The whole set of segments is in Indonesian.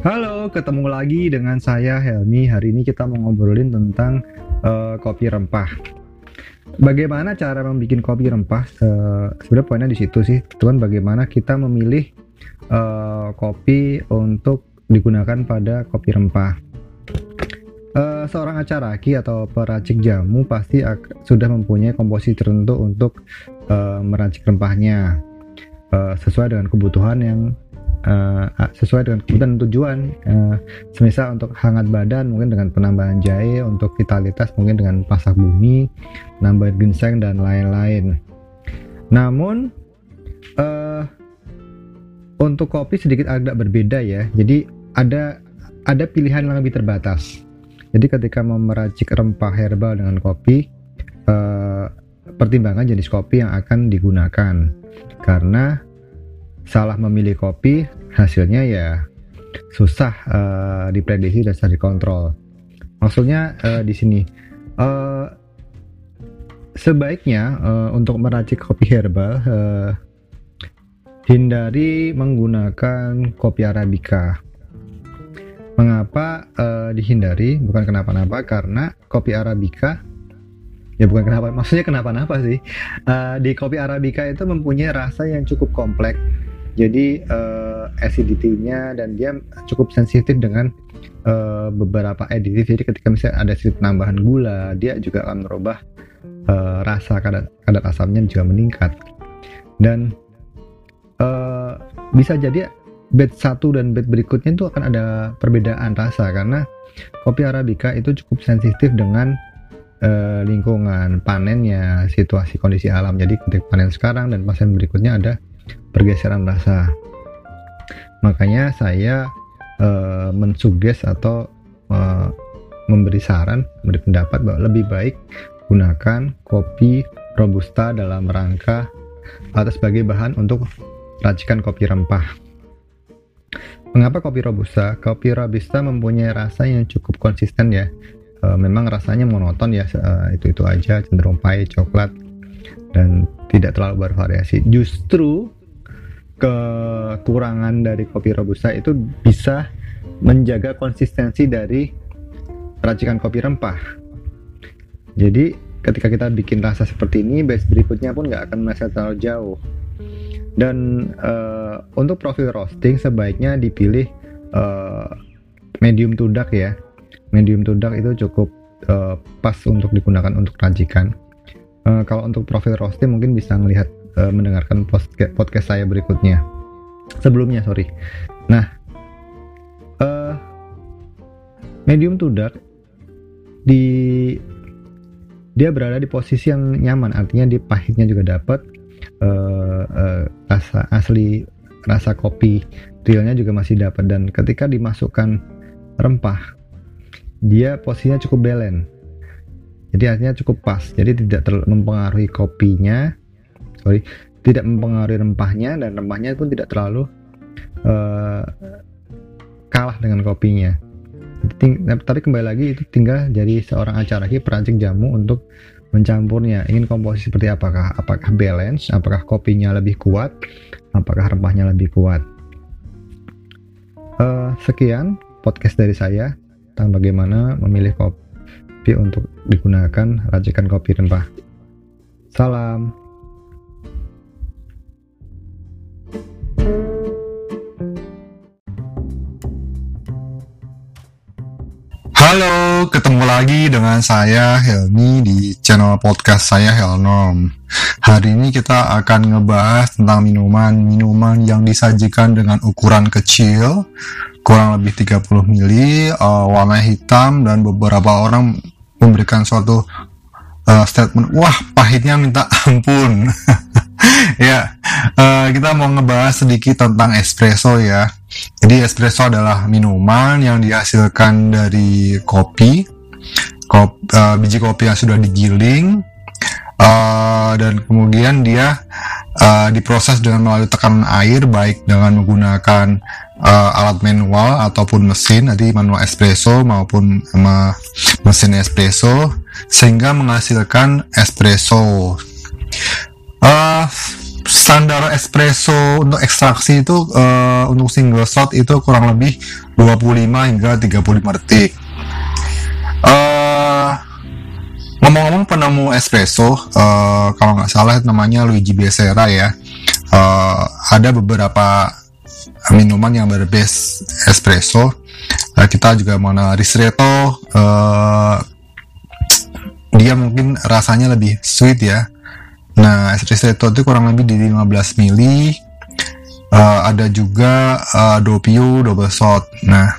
Halo, ketemu lagi dengan saya Helmi. Hari ini kita mau ngobrolin tentang uh, kopi rempah. Bagaimana cara membuat kopi rempah? Uh, Sebenarnya poinnya di situ sih, teman. Bagaimana kita memilih uh, kopi untuk digunakan pada kopi rempah. Uh, seorang acaraki atau peracik jamu pasti sudah mempunyai komposisi tertentu untuk uh, meracik rempahnya uh, sesuai dengan kebutuhan yang uh, sesuai dengan kebutuhan tujuan. Uh, semisal untuk hangat badan mungkin dengan penambahan jahe untuk vitalitas mungkin dengan pasak bumi nambah ginseng dan lain-lain. Namun uh, untuk kopi sedikit agak berbeda ya. Jadi ada ada pilihan yang lebih terbatas. Jadi ketika mau meracik rempah herbal dengan kopi uh, pertimbangan jenis kopi yang akan digunakan. Karena salah memilih kopi hasilnya ya susah uh, diprediksi dan susah dikontrol. Maksudnya uh, di sini uh, sebaiknya uh, untuk meracik kopi herbal uh, hindari menggunakan kopi arabica. Mengapa uh, dihindari? Bukan kenapa-napa karena kopi arabica ya bukan kenapa maksudnya kenapa-napa sih uh, di kopi arabica itu mempunyai rasa yang cukup kompleks jadi uh, acidity-nya dan dia cukup sensitif dengan uh, beberapa aditif jadi ketika misalnya ada sedikit penambahan gula dia juga akan merubah uh, rasa kadar kadar asamnya juga meningkat. Dan uh, bisa jadi bed satu dan bed berikutnya itu akan ada perbedaan rasa karena kopi arabica itu cukup sensitif dengan lingkungan panennya situasi kondisi alam. Jadi ketika panen sekarang dan panen berikutnya ada pergeseran rasa. Makanya saya uh, mensuges atau uh, memberi saran, memberi pendapat bahwa lebih baik gunakan kopi robusta dalam rangka atau sebagai bahan untuk racikan kopi rempah. Mengapa kopi robusta? Kopi robusta mempunyai rasa yang cukup konsisten ya. E, memang rasanya monoton ya, e, itu-itu aja, cenderung pahit, coklat, dan tidak terlalu bervariasi. Justru kekurangan dari kopi robusta itu bisa menjaga konsistensi dari racikan kopi rempah. Jadi ketika kita bikin rasa seperti ini, base berikutnya pun nggak akan merasa terlalu jauh. Dan uh, untuk profil roasting sebaiknya dipilih uh, medium to dark ya. Medium to dark itu cukup uh, pas untuk digunakan untuk racikan. Uh, kalau untuk profil roasting mungkin bisa melihat uh, mendengarkan podcast, podcast saya berikutnya. Sebelumnya, sorry. Nah, uh, medium to dark di dia berada di posisi yang nyaman, artinya di pahitnya juga dapat uh, uh, rasa asli rasa kopi realnya juga masih dapat. Dan ketika dimasukkan rempah dia posisinya cukup balance jadi artinya cukup pas. Jadi tidak mempengaruhi kopinya sorry. Tidak mempengaruhi rempahnya dan rempahnya pun tidak terlalu uh, kalah dengan kopinya. Ting tapi kembali lagi itu tinggal jadi seorang acara perancing jamu untuk mencampurnya. Ingin komposisi seperti apakah? Apakah balance? Apakah kopinya lebih kuat? Apakah rempahnya lebih kuat? Uh, sekian podcast dari saya tentang bagaimana memilih kopi untuk digunakan racikan kopi rempah. Salam Ketemu lagi dengan saya Helmi di channel podcast saya Helnom. Hari ini kita akan ngebahas tentang minuman-minuman yang disajikan dengan ukuran kecil, kurang lebih 30 mili, uh, warna hitam dan beberapa orang memberikan suatu uh, statement, wah pahitnya minta ampun. ya, uh, kita mau ngebahas sedikit tentang espresso ya jadi espresso adalah minuman yang dihasilkan dari kopi, kop, uh, biji kopi yang sudah digiling, uh, dan kemudian dia uh, diproses dengan melalui tekanan air, baik dengan menggunakan uh, alat manual ataupun mesin, nanti manual espresso maupun uh, mesin espresso, sehingga menghasilkan espresso. Uh, standar espresso untuk ekstraksi itu uh, untuk single shot itu kurang lebih 25 hingga 35 detik. Uh, ngomong-ngomong penemu espresso, uh, kalau nggak salah namanya Luigi Becerra ya. Uh, ada beberapa minuman yang berbase espresso. Uh, kita juga mengenal ristretto. Uh, dia mungkin rasanya lebih sweet ya. Nah, ristretto itu kurang lebih di 15 mili. Uh, ada juga uh, doppio double shot. Nah,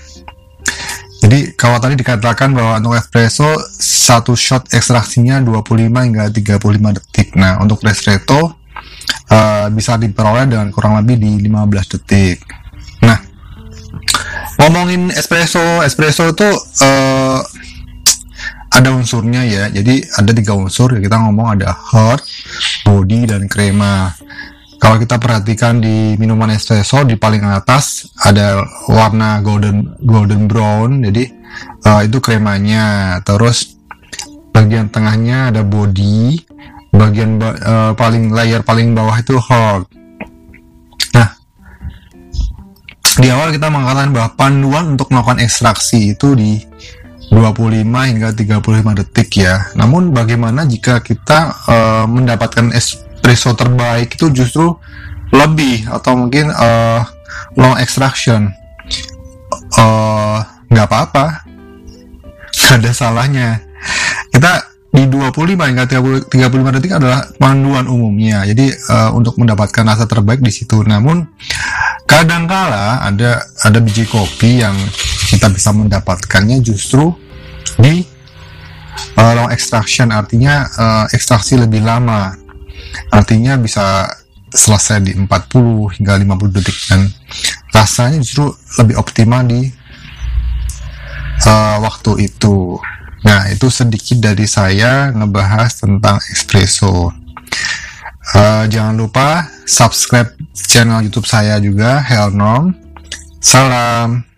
jadi kalau tadi dikatakan bahwa untuk espresso satu shot ekstraksinya 25 hingga 35 detik. Nah, untuk ristretto uh, bisa diperoleh dengan kurang lebih di 15 detik. Nah, ngomongin espresso, espresso itu uh, ada unsurnya ya. Jadi ada tiga unsur. Kita ngomong ada heart, body, dan krema. Kalau kita perhatikan di minuman espresso di paling atas ada warna golden golden brown. Jadi uh, itu kremanya. Terus bagian tengahnya ada body, bagian uh, paling layer paling bawah itu heart. Nah, di awal kita mengatakan bahwa panduan untuk melakukan ekstraksi itu di 25 hingga 35 detik ya. Namun bagaimana jika kita uh, mendapatkan espresso terbaik itu justru lebih atau mungkin uh, long extraction? nggak uh, apa-apa, ada salahnya. Kita di 25 hingga 30, 35 detik adalah panduan umumnya. Jadi uh, untuk mendapatkan rasa terbaik di situ. Namun kadangkala ada ada biji kopi yang kita bisa mendapatkannya justru di uh, long extraction. Artinya uh, ekstraksi lebih lama. Artinya bisa selesai di 40 hingga 50 detik. Dan rasanya justru lebih optimal di uh, waktu itu. Nah itu sedikit dari saya ngebahas tentang espresso. Uh, jangan lupa subscribe channel YouTube saya juga Helnom. Salam